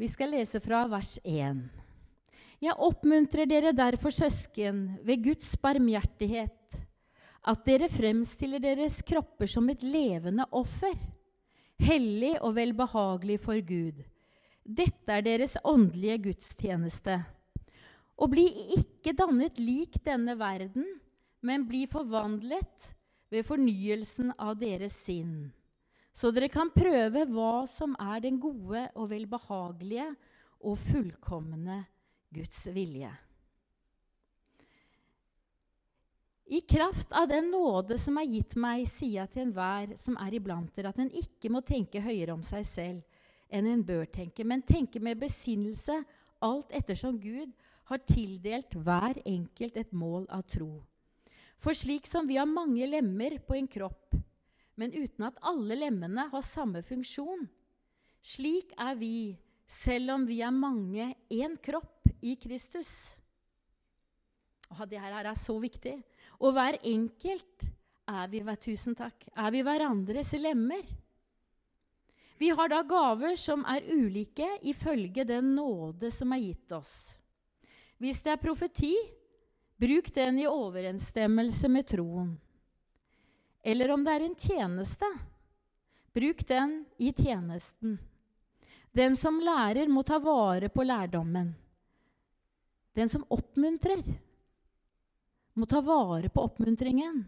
Vi skal lese fra vers 1. Jeg oppmuntrer dere derfor, søsken, ved Guds barmhjertighet, at dere fremstiller deres kropper som et levende offer, hellig og velbehagelig for Gud. Dette er deres åndelige gudstjeneste. Og bli ikke dannet lik denne verden, men bli forvandlet ved fornyelsen av deres sinn, så dere kan prøve hva som er den gode og velbehagelige og fullkomne Guds vilje. I kraft av den nåde som er gitt meg, sier jeg til enhver som er iblant dere, at en ikke må tenke høyere om seg selv enn en bør tenke, men tenke med besinnelse, alt ettersom Gud har tildelt hver enkelt et mål av tro. For slik som vi har mange lemmer på en kropp, men uten at alle lemmene har samme funksjon, slik er vi, selv om vi er mange, én kropp i Kristus. Åh, det her er så viktig. Og hver enkelt er vi, tusen takk, er vi hverandres lemmer. Vi har da gaver som er ulike ifølge den nåde som er gitt oss. Hvis det er profeti, bruk den i overensstemmelse med troen. Eller om det er en tjeneste, bruk den i tjenesten. Den som lærer, må ta vare på lærdommen. Den som oppmuntrer, må ta vare på oppmuntringen.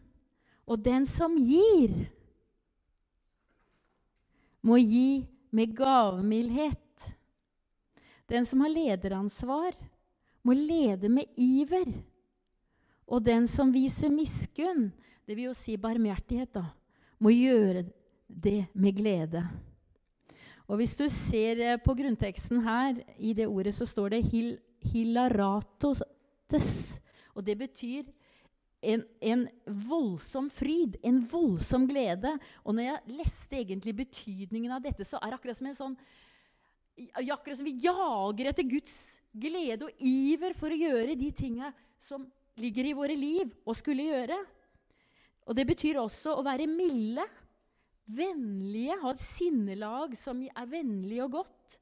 Og den som gir, må gi med gavmildhet. Den som har lederansvar, må lede med iver. Og den som viser miskunn, dvs. Si barmhjertighet, da, må gjøre det med glede. Og Hvis du ser eh, på grunnteksten her, i det ordet, så står det hil, 'hilaratos'. Og det betyr en, en, voldsom fryd, en voldsom glede. Og når jeg leste egentlig betydningen av dette, så er det akkurat som en sånn Akkurat som vi jager etter Guds glede og iver for å gjøre de tinga som ligger i våre liv og skulle gjøre. Og det betyr også å være milde, vennlige, ha et sinnelag som er vennlig og godt.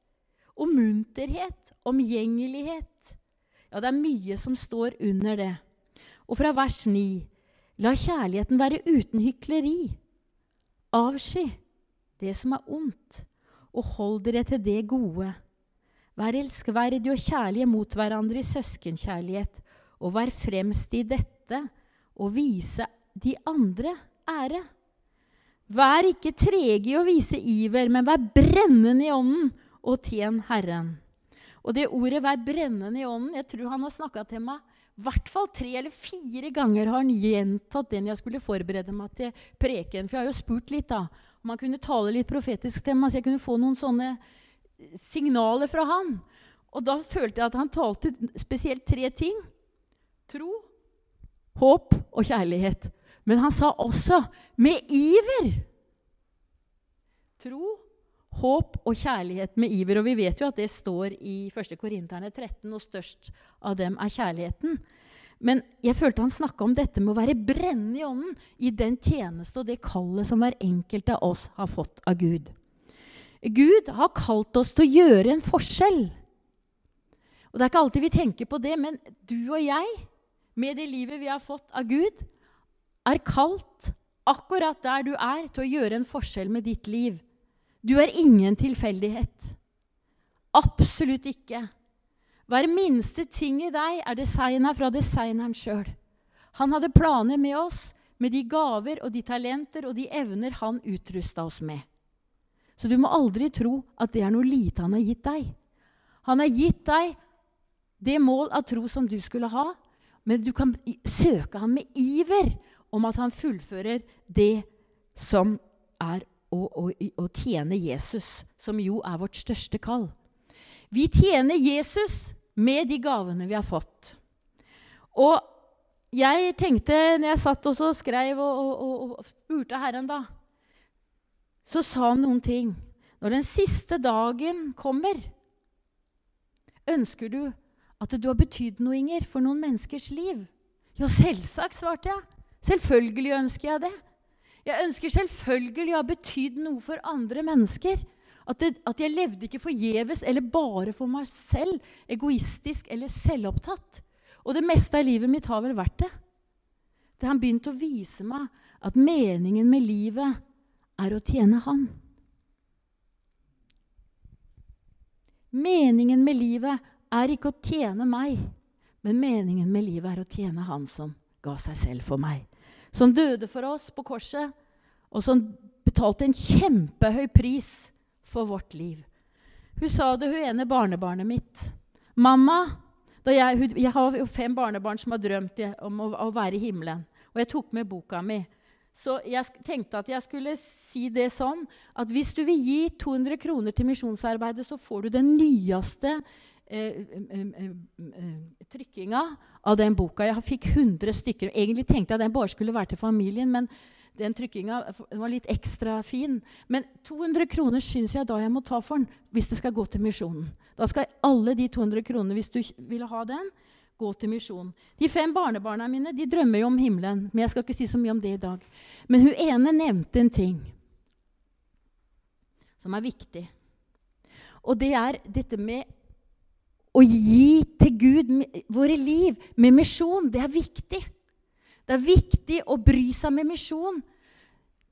Og munterhet, omgjengelighet. Ja, det er mye som står under det. Og fra vers 9.: La kjærligheten være uten hykleri. Avsky det som er ondt, og hold dere til det gode. Vær elskverdige og kjærlige mot hverandre i søskenkjærlighet, og vær fremst i dette og vise de andre ære. Vær ikke trege i å vise iver, men vær brennende i ånden og tjen Herren. Og det ordet 'vær brennende i ånden' jeg tror han har snakka til meg hvert fall tre eller fire ganger har han gjentatt den jeg skulle forberede meg til preken. For jeg har jo spurt litt da, om han kunne tale litt profetisk til meg, så jeg kunne få noen sånne signaler fra han. Og da følte jeg at han talte spesielt tre ting. Tro, håp og kjærlighet. Men han sa også med iver. Tro, håp og kjærlighet med iver. Og vi vet jo at det står i 1. Korinterne 13, og størst av dem er kjærligheten. Men jeg følte han snakka om dette med å være brennende i ånden i den tjeneste og det kallet som hver enkelt av oss har fått av Gud. Gud har kalt oss til å gjøre en forskjell. Og Det er ikke alltid vi tenker på det, men du og jeg, med det livet vi har fått av Gud, er kalt akkurat der du er, til å gjøre en forskjell med ditt liv. Du er ingen tilfeldighet. Absolutt ikke. Hver minste ting i deg er designa fra designeren sjøl. Han hadde planer med oss, med de gaver og de talenter og de evner han utrusta oss med. Så du må aldri tro at det er noe lite han har gitt deg. Han har gitt deg det mål av tro som du skulle ha, men du kan søke han med iver om at han fullfører det som er å, å, å, tjene Jesus, som jo er vårt største kall. Vi tjener Jesus med de gavene vi har fått. Og jeg tenkte, når jeg satt og skrev og, og, og spurte Herren, da, så sa han noen ting. Når den siste dagen kommer, ønsker du at du har betydd noe, Inger, for noen menneskers liv? Jo, selvsagt, svarte jeg. Selvfølgelig ønsker jeg det. Jeg ønsker selvfølgelig å ha betydd noe for andre mennesker. At, det, at jeg levde ikke forgjeves eller bare for meg selv, egoistisk eller selvopptatt. Og det meste av livet mitt har vel vært det. Det han begynte å vise meg at meningen med livet er å tjene Han. Meningen med livet er ikke å tjene meg, men meningen med livet er å tjene Han som ga seg selv for meg. Som døde for oss på korset, og som betalte en kjempehøy pris for vårt liv. Hun sa det, hun ene barnebarnet mitt. 'Mamma' jeg, hun, jeg, har jo fem barnebarn som har drømt om å, å være i himmelen. Og jeg tok med boka mi. Så jeg tenkte at jeg skulle si det sånn at hvis du vil gi 200 kroner til misjonsarbeidet, så får du den nyeste eh, trykkinga av den boka. Jeg fikk 100 stykker. Egentlig tenkte jeg den bare skulle være til familien, men den trykkinga var litt ekstra fin. Men 200 kroner syns jeg da jeg må ta for den hvis det skal gå til misjonen. Da skal alle de 200 kronene, hvis du vil ha den, gå til misjon. De fem barnebarna mine de drømmer jo om himmelen, men jeg skal ikke si så mye om det i dag. Men hun ene nevnte en ting som er viktig. Og det er dette med å gi til Gud våre liv med misjon. Det er viktig. Det er viktig å bry seg med misjon.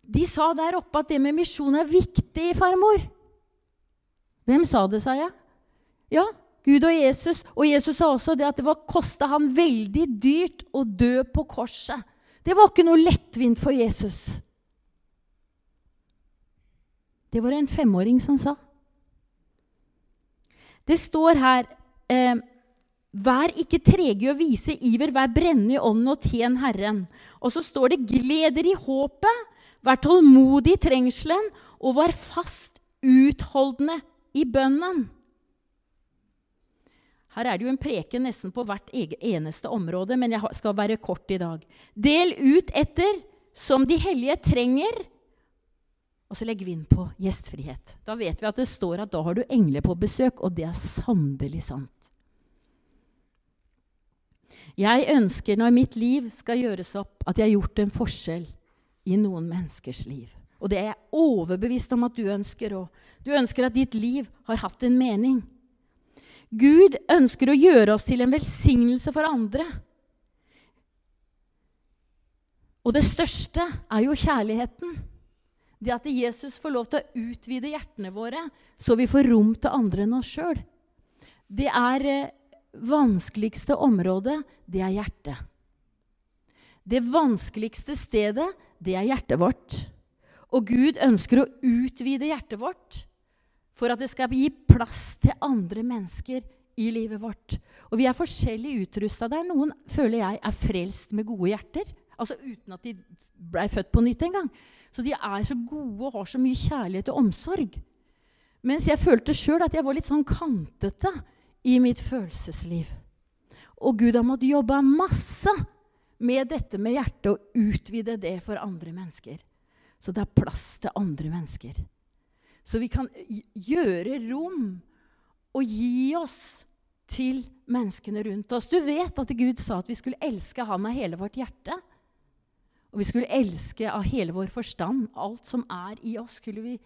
De sa der oppe at det med misjon er viktig, farmor. Hvem sa det, sa jeg? Ja, Gud og Jesus. Og Jesus sa også det at det var kosta han veldig dyrt å dø på korset. Det var ikke noe lettvint for Jesus. Det var en femåring som sa. Det står her eh, Vær ikke trege i å vise iver, vær brennende i ånden og tjen Herren. Og så står det gled dere i håpet, vær tålmodig i trengselen og vær fast utholdende i bønnen. Her er det jo en preken nesten på hvert eneste område, men jeg skal være kort i dag. Del ut etter som de hellige trenger, og så legg vind på gjestfrihet. Da vet vi at det står at da har du engler på besøk, og det er sannelig sant. Jeg ønsker når mitt liv skal gjøres opp, at jeg har gjort en forskjell i noen menneskers liv. Og det er jeg overbevist om at du ønsker òg. Du ønsker at ditt liv har hatt en mening. Gud ønsker å gjøre oss til en velsignelse for andre. Og det største er jo kjærligheten. Det at Jesus får lov til å utvide hjertene våre, så vi får rom til andre enn oss sjøl. Det er eh, vanskeligste området, det er hjertet. Det vanskeligste stedet, det er hjertet vårt. Og Gud ønsker å utvide hjertet vårt for at det skal gi plass til andre mennesker i livet vårt. Og vi er forskjellig utrusta der. Noen føler jeg er frelst med gode hjerter. Altså uten at de blei født på nytt engang. Så de er så gode og har så mye kjærlighet og omsorg. Mens jeg følte sjøl at jeg var litt sånn kantete i mitt følelsesliv. Og Gud har måttet jobbe masse med dette med hjertet og utvide det for andre mennesker. Så det er plass til andre mennesker. Så vi kan gjøre rom og gi oss til menneskene rundt oss. Du vet at Gud sa at vi skulle elske Han av hele vårt hjerte. Og vi skulle elske av hele vår forstand. Alt som er i oss, skulle vi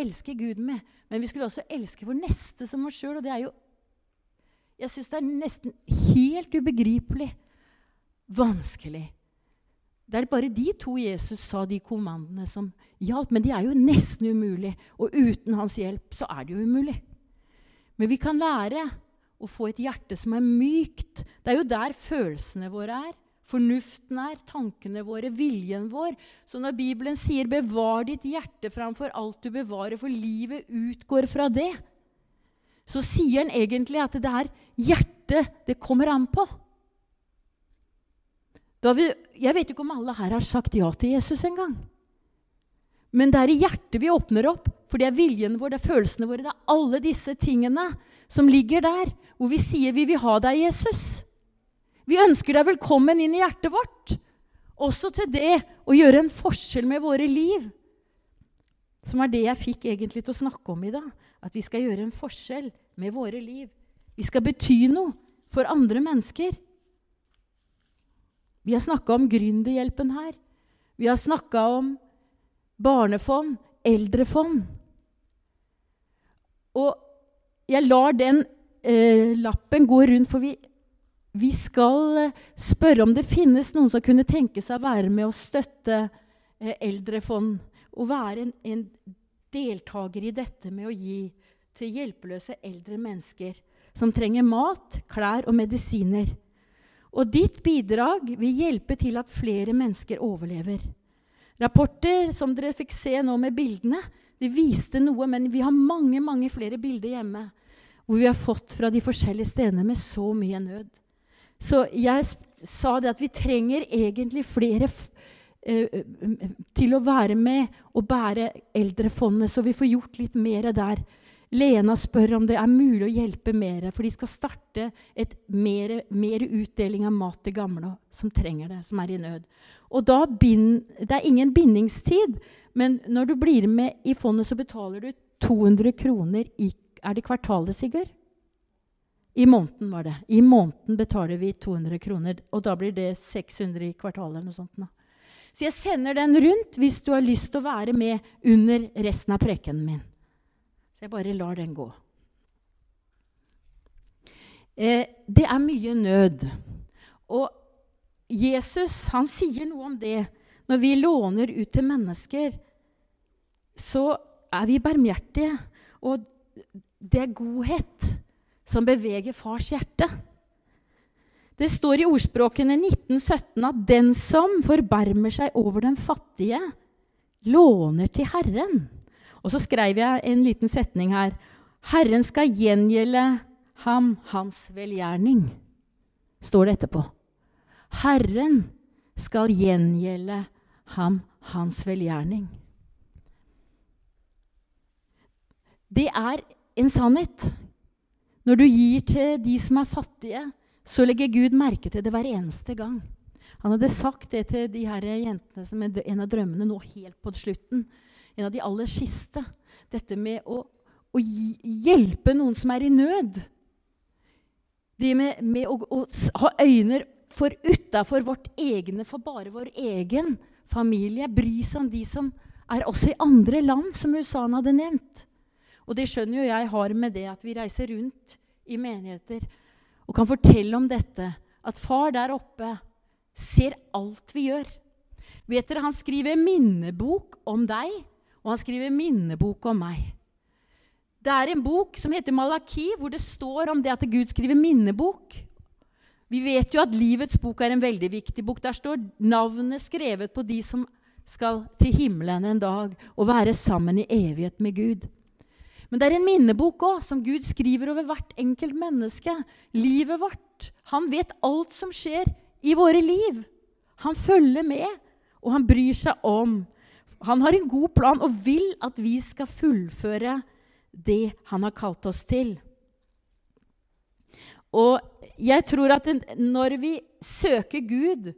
elske Gud med. Men vi skulle også elske vår neste som oss sjøl. Og det er jo Jeg syns det er nesten helt ubegripelig vanskelig det er bare de to Jesus sa de kommandene som hjalp. Men de er jo nesten umulig. Og uten hans hjelp så er det jo umulig. Men vi kan lære å få et hjerte som er mykt. Det er jo der følelsene våre er. Fornuften er, tankene våre, viljen vår. Så når Bibelen sier 'bevar ditt hjerte framfor alt du bevarer', for livet utgår fra det, så sier han egentlig at det er hjertet det kommer an på. Vi, jeg vet ikke om alle her har sagt ja til Jesus en gang. Men det er i hjertet vi åpner opp, for det er viljen vår, det er følelsene våre. Det er alle disse tingene som ligger der, hvor vi sier vi vil ha deg, Jesus. Vi ønsker deg velkommen inn i hjertet vårt. Også til det å gjøre en forskjell med våre liv. Som er det jeg fikk egentlig til å snakke om i dag. At vi skal gjøre en forskjell med våre liv. Vi skal bety noe for andre mennesker. Vi har snakka om Gründerhjelpen her. Vi har snakka om barnefond, eldrefond. Og jeg lar den eh, lappen gå rundt, for vi, vi skal eh, spørre om det finnes noen som kunne tenke seg å være med og støtte eh, Eldrefond. Og være en, en deltaker i dette med å gi til hjelpeløse eldre mennesker som trenger mat, klær og medisiner. Og ditt bidrag vil hjelpe til at flere mennesker overlever. Rapporter som dere fikk se nå med bildene, de viste noe, men vi har mange mange flere bilder hjemme hvor vi har fått fra de forskjellige stedene med så mye nød. Så jeg sa det at vi trenger egentlig flere til å være med og bære Eldrefondet, så vi får gjort litt mer der. Lena spør om det er mulig å hjelpe mer, for de skal starte et mer, mer utdeling av mat til gamle som trenger det, som er i nød. Og da bind, Det er ingen bindingstid, men når du blir med i fondet, så betaler du 200 kroner i Er det kvartalet, Sigurd? I måneden var det. I måneden betaler vi 200 kroner. Og da blir det 600 i kvartalet. eller noe sånt. Nå. Så jeg sender den rundt hvis du har lyst til å være med under resten av prekenen min. Så jeg bare lar den gå. Eh, det er mye nød. Og Jesus han sier noe om det. Når vi låner ut til mennesker, så er vi barmhjertige. Og det er godhet som beveger fars hjerte. Det står i ordspråkene 1917 at den som forbarmer seg over den fattige, låner til Herren. Og så skrev jeg en liten setning her. Herren skal gjengjelde ham hans velgjerning, står det etterpå. Herren skal gjengjelde ham hans velgjerning. Det er en sannhet. Når du gir til de som er fattige, så legger Gud merke til det hver eneste gang. Han hadde sagt det til de her jentene som er en av drømmene nå helt på slutten. En av de aller siste. Dette med å, å hjelpe noen som er i nød. Det med, med å, å, ha øyne for utafor vårt egne, for bare vår egen familie. Bry seg om de som er også i andre land, som Usan hadde nevnt. Og det skjønner jo jeg har med det at vi reiser rundt i menigheter og kan fortelle om dette. At far der oppe ser alt vi gjør. Vet dere, Han skriver minnebok om deg, og han skriver minnebok om meg. Det er en bok som heter Malaki, hvor det står om det at Gud skriver minnebok. Vi vet jo at Livets bok er en veldig viktig bok. Der står navnet skrevet på de som skal til himmelen en dag og være sammen i evighet med Gud. Men det er en minnebok òg, som Gud skriver over hvert enkelt menneske. Livet vårt. Han vet alt som skjer i våre liv. Han følger med, og han bryr seg om. Han har en god plan og vil at vi skal fullføre det han har kalt oss til. Og jeg tror at når vi søker Gud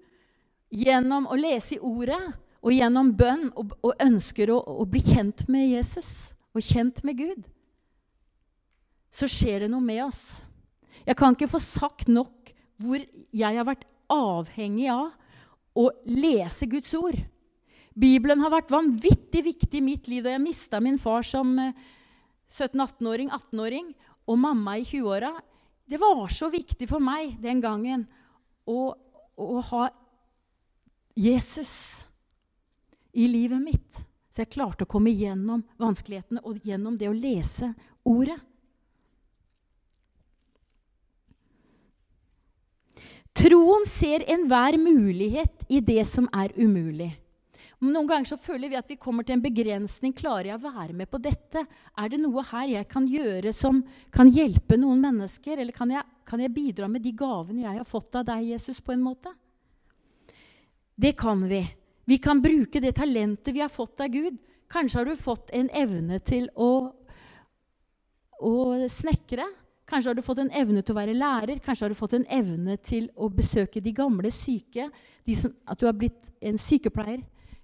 gjennom å lese i Ordet og gjennom bønn og, ønsker å, bli kjent med Jesus og kjent med Gud, så skjer det noe med oss. Jeg kan ikke få sagt nok hvor jeg har vært avhengig av å lese Guds ord. Bibelen har vært vanvittig viktig i mitt liv og jeg mista min far som 17-18-åring, eh, 18-åring, og mamma i 20-åra. Det var så viktig for meg den gangen å, å ha Jesus i livet mitt. Så jeg klarte å komme gjennom vanskelighetene og gjennom det å lese ordet. Troen ser enhver mulighet i det som er umulig. Noen ganger så føler vi at vi kommer til en begrensning. Klarer jeg å være med på dette? Er det noe her jeg kan gjøre som kan hjelpe noen mennesker? Eller kan jeg, kan jeg bidra med de gavene jeg har fått av deg, Jesus, på en måte? Det kan vi. Vi kan bruke det talentet vi har fått av Gud. Kanskje har du fått en evne til å, å snekre. Kanskje har du fått en evne til å være lærer. Kanskje har du fått en evne til å besøke de gamle syke. De som, at du har blitt en sykepleier.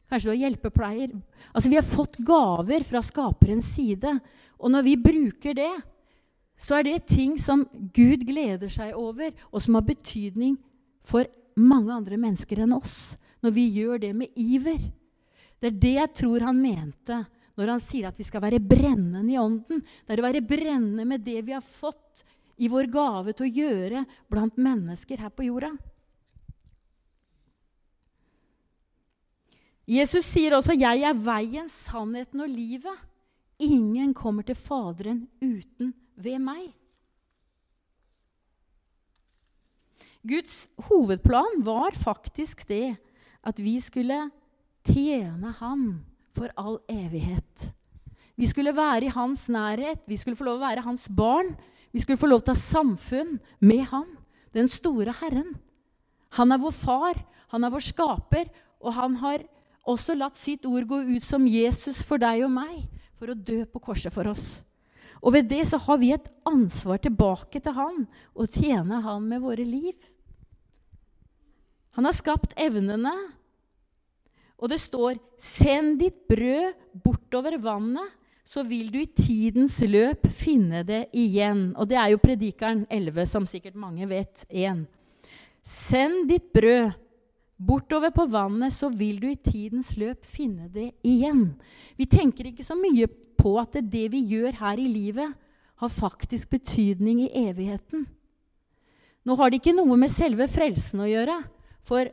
Kanskje du er hjelpepleier. Altså, vi har fått gaver fra skaperens side. Og når vi bruker det, så er det ting som Gud gleder seg over, og som har betydning for mange andre mennesker enn oss. Når vi gjør det med iver. Det er det jeg tror han mente når han sier at vi skal være brennende i ånden. Det er å være brennende med det vi har fått i vår gave til å gjøre blant mennesker her på jorda. Jesus sier også 'Jeg er veien, sannheten og livet'. Ingen kommer til Faderen uten ved meg. Guds hovedplan var faktisk det at vi skulle tjene Han for all evighet. Vi skulle være i hans nærhet, vi skulle få lov å være hans barn. Vi skulle få lov til å ha samfunn med Han, den store Herren. Han er vår far, han er vår skaper, og han har også latt sitt ord gå ut som Jesus for deg og meg, for å dø på korset for oss. Og ved det så har vi et ansvar tilbake til han, og tjene han med våre liv. Han har skapt evnene, og det står 'Send ditt brød bortover vannet, så vil du i tidens løp finne det igjen'. Og det er jo Predikeren 11, som sikkert mange vet. 1. Send ditt brød bortover på vannet, så vil du i tidens løp finne det igjen. Vi tenker ikke så mye på at det, det vi gjør her i livet, har faktisk betydning i evigheten. Nå har det ikke noe med selve frelsen å gjøre, for,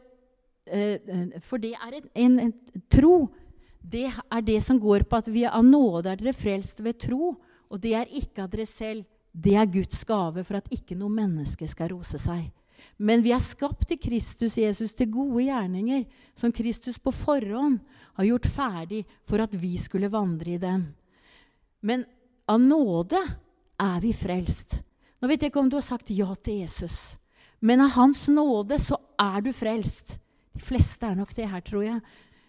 uh, for det er en, en, en, tro. Det er det som går på at vi av nåde er dere frelst ved tro. Og det er ikke av dere selv. Det er Guds gave for at ikke noe menneske skal rose seg. Men vi er skapt til Kristus Jesus til gode gjerninger, som Kristus på forhånd har gjort ferdig for at vi skulle vandre i dem. Men av nåde er vi frelst. Nå vet jeg ikke om du har sagt ja til Jesus, men av Hans nåde så er du frelst. De fleste er nok det her, tror jeg.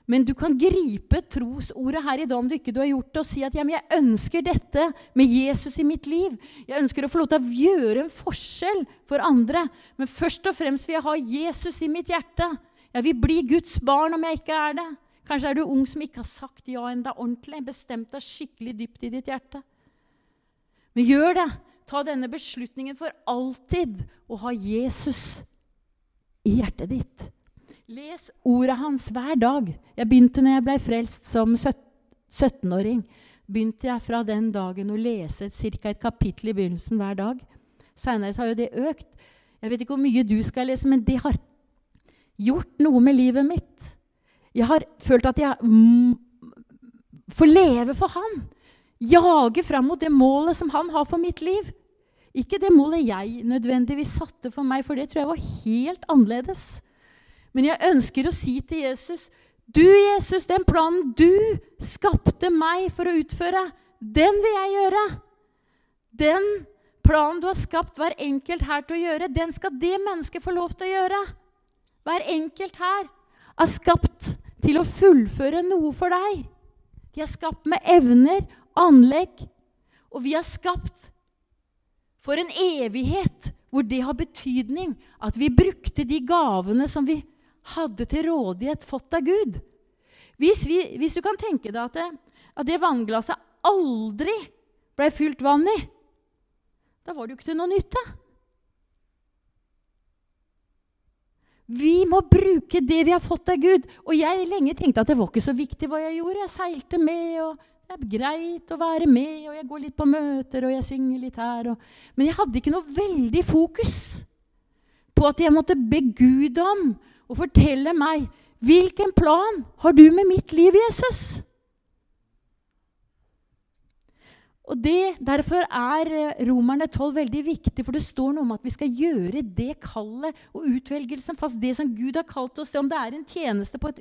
Men du kan gripe trosordet her i dag om du ikke du har gjort det, og si at ja, jeg ønsker dette med Jesus i mitt liv. Jeg ønsker å få lov til å gjøre en forskjell for andre. Men først og fremst vil jeg ha Jesus i mitt hjerte. Jeg vil bli Guds barn om jeg ikke er det. Kanskje er du ung som ikke har sagt ja enda ordentlig. Bestemt deg skikkelig dypt i ditt hjerte. Men gjør det. Ta denne beslutningen for alltid å ha Jesus i hjertet ditt. Les ordet hans hver dag. Jeg begynte når jeg ble frelst som 17-åring. begynte jeg fra den dagen å lese ca. et kapittel i begynnelsen hver dag. Seinere har jo det økt. Jeg vet ikke hvor mye du skal lese, men det har gjort noe med livet mitt. Jeg har følt at jeg får leve for han. Jage fram mot det målet som han har for mitt liv. Ikke det målet jeg nødvendigvis satte for meg, for det tror jeg var helt annerledes. Men jeg ønsker å si til Jesus Du, Jesus, den planen du skapte meg for å utføre, den vil jeg gjøre. Den planen du har skapt hver enkelt her til å gjøre, den skal det mennesket få lov til å gjøre. Hver enkelt her er skapt til å fullføre noe for deg. De er skapt med evner, anlegg, og vi er skapt for en evighet hvor det har betydning at vi brukte de gavene som vi hadde til rådighet fått av Gud. Hvis, vi, hvis du kan tenke deg at det, at det vannglasset aldri ble fylt vann i, da var det jo ikke til noe nytte. Vi må bruke det vi har fått av Gud. Og jeg lenge tenkte at det var ikke så viktig hva jeg gjorde. Jeg seilte med, og det er greit å være med, og jeg går litt på møter, og jeg synger litt her. Og... Men jeg hadde ikke noe veldig fokus på at jeg måtte be Gud om og fortelle meg hvilken plan har du med mitt liv, Jesus? Og det, Derfor er eh, Romerne 12 veldig viktig, for det står noe om at vi skal gjøre det kallet og utvelgelsen fast, det som Gud har kalt oss til. Om det er en tjeneste på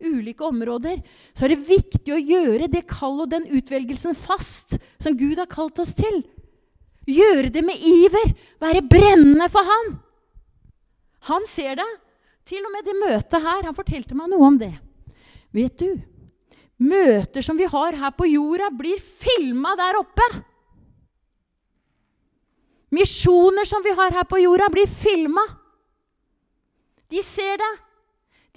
ulike områder, så er det viktig å gjøre det kallet og den utvelgelsen fast, som Gud har kalt oss til. Gjøre det med iver, være brennende for Han. Han ser det. Til og med det møtet her. Han fortalte meg noe om det. Vet du, møter som vi har her på jorda, blir filma der oppe. Misjoner som vi har her på jorda, blir filma. De ser det.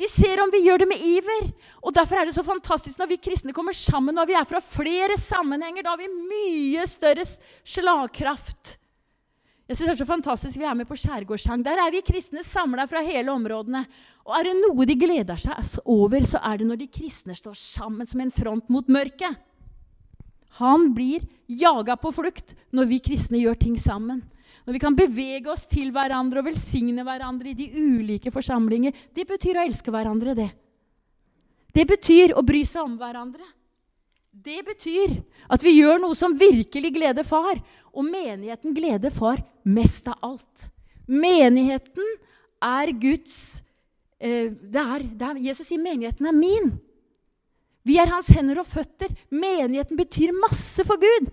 De ser om vi gjør det med iver. Og Derfor er det så fantastisk når vi kristne kommer sammen, når vi er fra flere sammenhenger. Da har vi mye større slagkraft jeg synes det er så fantastisk Vi er med på skjærgårdssang. Der er vi kristne samla fra hele områdene. Og er det noe de gleder seg over, så er det når de kristne står sammen som en front mot mørket. han blir jaga på flukt når vi kristne gjør ting sammen. Når vi kan bevege oss til hverandre og velsigne hverandre i de ulike forsamlinger. Det betyr å elske hverandre, det. Det betyr å bry seg om hverandre. Det betyr at vi gjør noe som virkelig gleder far. Og menigheten gleder far mest av alt. Menigheten er Guds det er, det er, Jesus sier menigheten er min. Vi er hans hender og føtter. Menigheten betyr masse for Gud.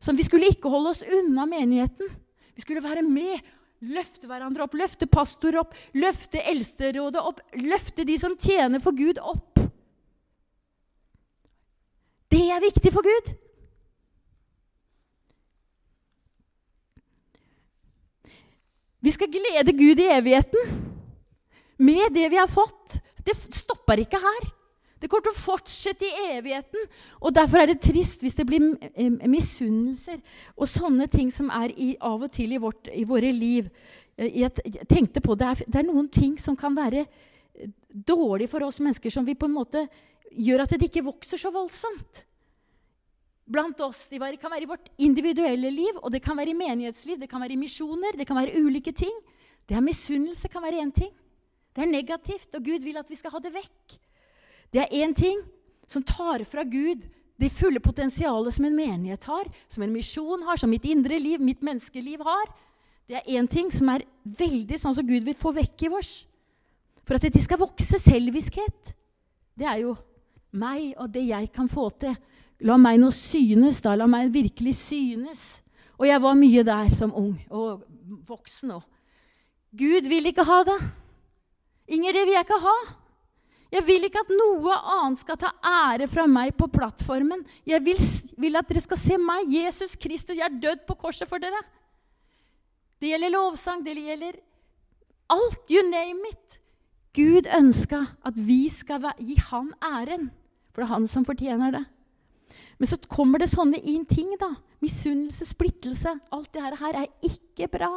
Så vi skulle ikke holde oss unna menigheten. Vi skulle være med, løfte hverandre opp, løfte pastor opp, løfte eldsterådet opp, løfte de som tjener for Gud, opp. Det er viktig for Gud. Vi skal glede Gud i evigheten med det vi har fått. Det stopper ikke her. Det kommer til å fortsette i evigheten. Og Derfor er det trist hvis det blir misunnelser og sånne ting som er i, av og til i, vårt, i våre liv. Eh, jeg tenkte på det er, det er noen ting som kan være eh, dårlig for oss mennesker, som vi på en måte gjør at det ikke vokser så voldsomt. Blant oss. Det kan være i vårt individuelle liv, og det kan være i menighetsliv, det kan være i misjoner, det kan være ulike ting. Det er Misunnelse kan være én ting. Det er negativt, og Gud vil at vi skal ha det vekk. Det er én ting som tar fra Gud det fulle potensialet som en menighet har, som en misjon har, som mitt indre liv, mitt menneskeliv har. Det er én ting som er veldig sånn som Gud vil få vekk i oss. For at det skal vokse selviskhet. Det er jo meg og det jeg kan få til. La meg nå synes, da. La meg virkelig synes. Og jeg var mye der som ung og voksen òg. Gud vil ikke ha det. Inger, det vil jeg ikke ha. Jeg vil ikke at noe annet skal ta ære fra meg på plattformen. Jeg vil, vil, at dere skal se meg, Jesus Kristus. Jeg er dødd på korset for dere. Det gjelder lovsang, det gjelder alt. You name it. Gud ønska at vi skal gi han æren, for det er han som fortjener det. Men så kommer det sånne inn ting. da. Misunnelse, splittelse. Alt det her er ikke bra.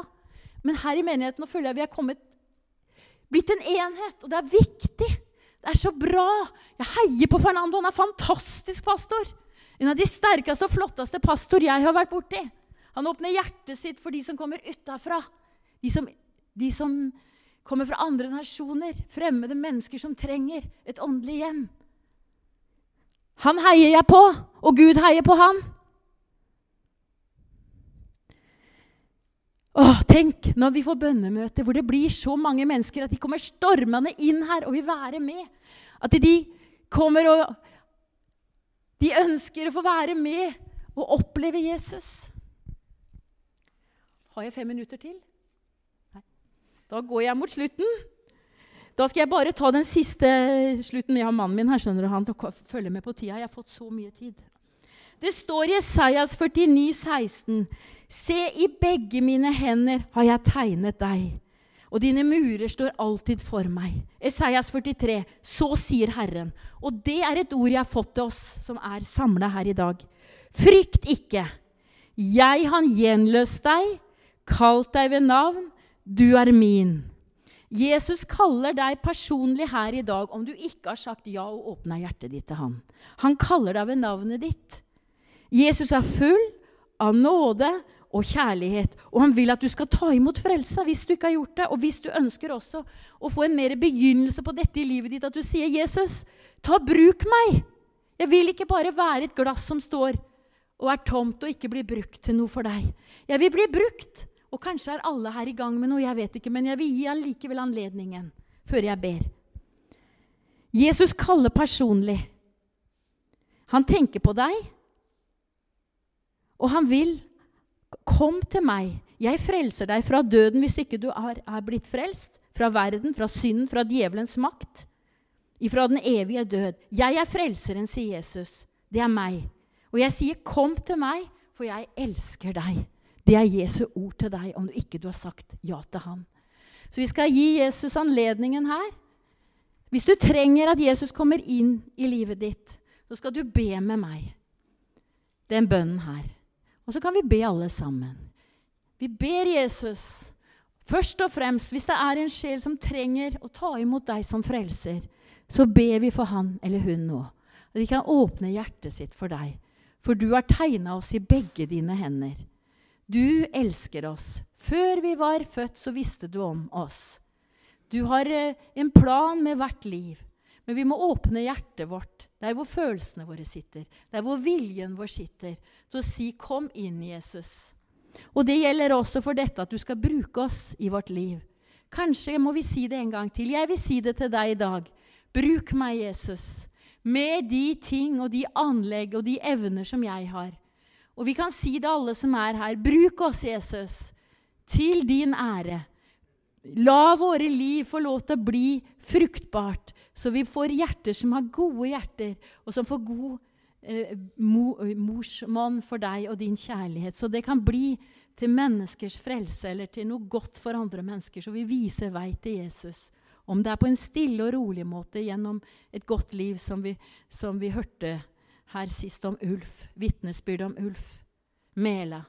Men her i menigheten føler jeg vi er kommet, blitt en enhet, og det er viktig. Det er så bra! Jeg heier på Fernando. Han er fantastisk pastor. En av de sterkeste og flotteste pastor jeg har vært borti. Han åpner hjertet sitt for de som kommer utafra. De de som kommer fra andre nasjoner. Fremmede mennesker som trenger et åndelig hjem. Han heier jeg på, og Gud heier på han. Åh, tenk når vi får bønnemøter hvor det blir så mange mennesker at de kommer stormende inn her og vil være med. At de kommer og De ønsker å få være med og oppleve Jesus. Har jeg fem minutter til? Nei. Da går jeg mot slutten. Da skal jeg bare ta den siste slutten. Jeg har mannen min her, skjønner du, han følger med på tida. Jeg har fått så mye tid. Det står i Esaias 49, 16 Se, i begge mine hender har jeg tegnet deg, og dine murer står alltid for meg. Esaias 43. Så sier Herren. Og det er et ord jeg har fått til oss som er samla her i dag. Frykt ikke. Jeg har gjenløst deg, kalt deg ved navn. Du er min. Jesus kaller deg personlig her i dag om du ikke har sagt ja og åpna hjertet ditt til han. Han kaller deg ved navnet ditt. Jesus er full av nåde og kjærlighet. Og han vil at du skal ta imot frelsa hvis du ikke har gjort det. Og hvis du ønsker også å få en mer begynnelse på dette i livet ditt, at du sier, 'Jesus, ta bruk meg'. Jeg vil ikke bare være et glass som står og er tomt og ikke blir brukt til noe for deg. Jeg vil bli brukt. Og kanskje er alle her i gang med noe, jeg vet ikke, men jeg vil gi han likevel anledningen før jeg ber. Jesus kaller personlig. Han tenker på deg, og han vil Kom til meg. Jeg frelser deg fra døden hvis ikke du er, er blitt frelst. Fra verden, fra synden, fra djevelens makt. Ifra den evige død. Jeg er frelseren, sier Jesus. Det er meg. Og jeg sier, 'Kom til meg, for jeg elsker deg'. Det er Jesu ord til deg om du ikke du har sagt ja til ham. Så vi skal gi Jesus anledningen her. Hvis du trenger at Jesus kommer inn i livet ditt, så skal du be med meg den bønnen her. Og så kan vi be alle sammen. Vi ber Jesus først og fremst Hvis det er en sjel som trenger å ta imot deg som frelser, så ber vi for han eller hun nå. At de kan åpne hjertet sitt for deg. For du har tegna oss i begge dine hender. Du elsker oss. Før vi var født, så visste du om oss. Du har eh, en plan med hvert liv. Men vi må åpne hjertet vårt, der hvor følelsene våre sitter, der hvor viljen vår sitter, til å si 'Kom inn, Jesus'. Og det gjelder også for dette at du skal bruke oss i vårt liv. Kanskje må vi si det en gang til. Jeg vil si det til deg i dag. Bruk meg, Jesus, med de ting og de anlegg og de evner som jeg har. Og vi kan si det, alle som er her. Bruk oss, Jesus, til din ære. La våre liv få lov til å bli fruktbart, så vi får hjerter som har gode hjerter, og som får god eh, mo, morsmånd for deg og din kjærlighet. Så det kan bli til menneskers frelse eller til noe godt for andre mennesker, så vi viser vei til Jesus. Om det er på en stille og rolig måte gjennom et godt liv, som vi, som vi hørte her sist om Ulf. Vitnesbyrd om Ulf Mela.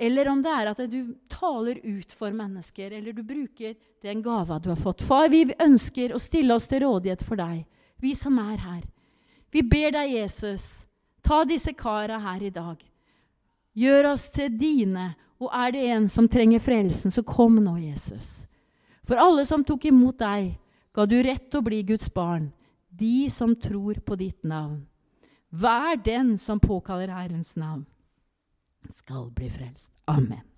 Eller om det er at du taler ut for mennesker, eller du bruker den gava du har fått. Far, vi ønsker å stille oss til rådighet for deg, vi som er her. Vi ber deg, Jesus, ta disse kara her i dag. Gjør oss til dine, og er det en som trenger frelsen, så kom nå, Jesus. For alle som tok imot deg, ga du rett til å bli Guds barn, de som tror på ditt navn. Vær den som påkaller Herrens navn, skal bli frelst. Amen.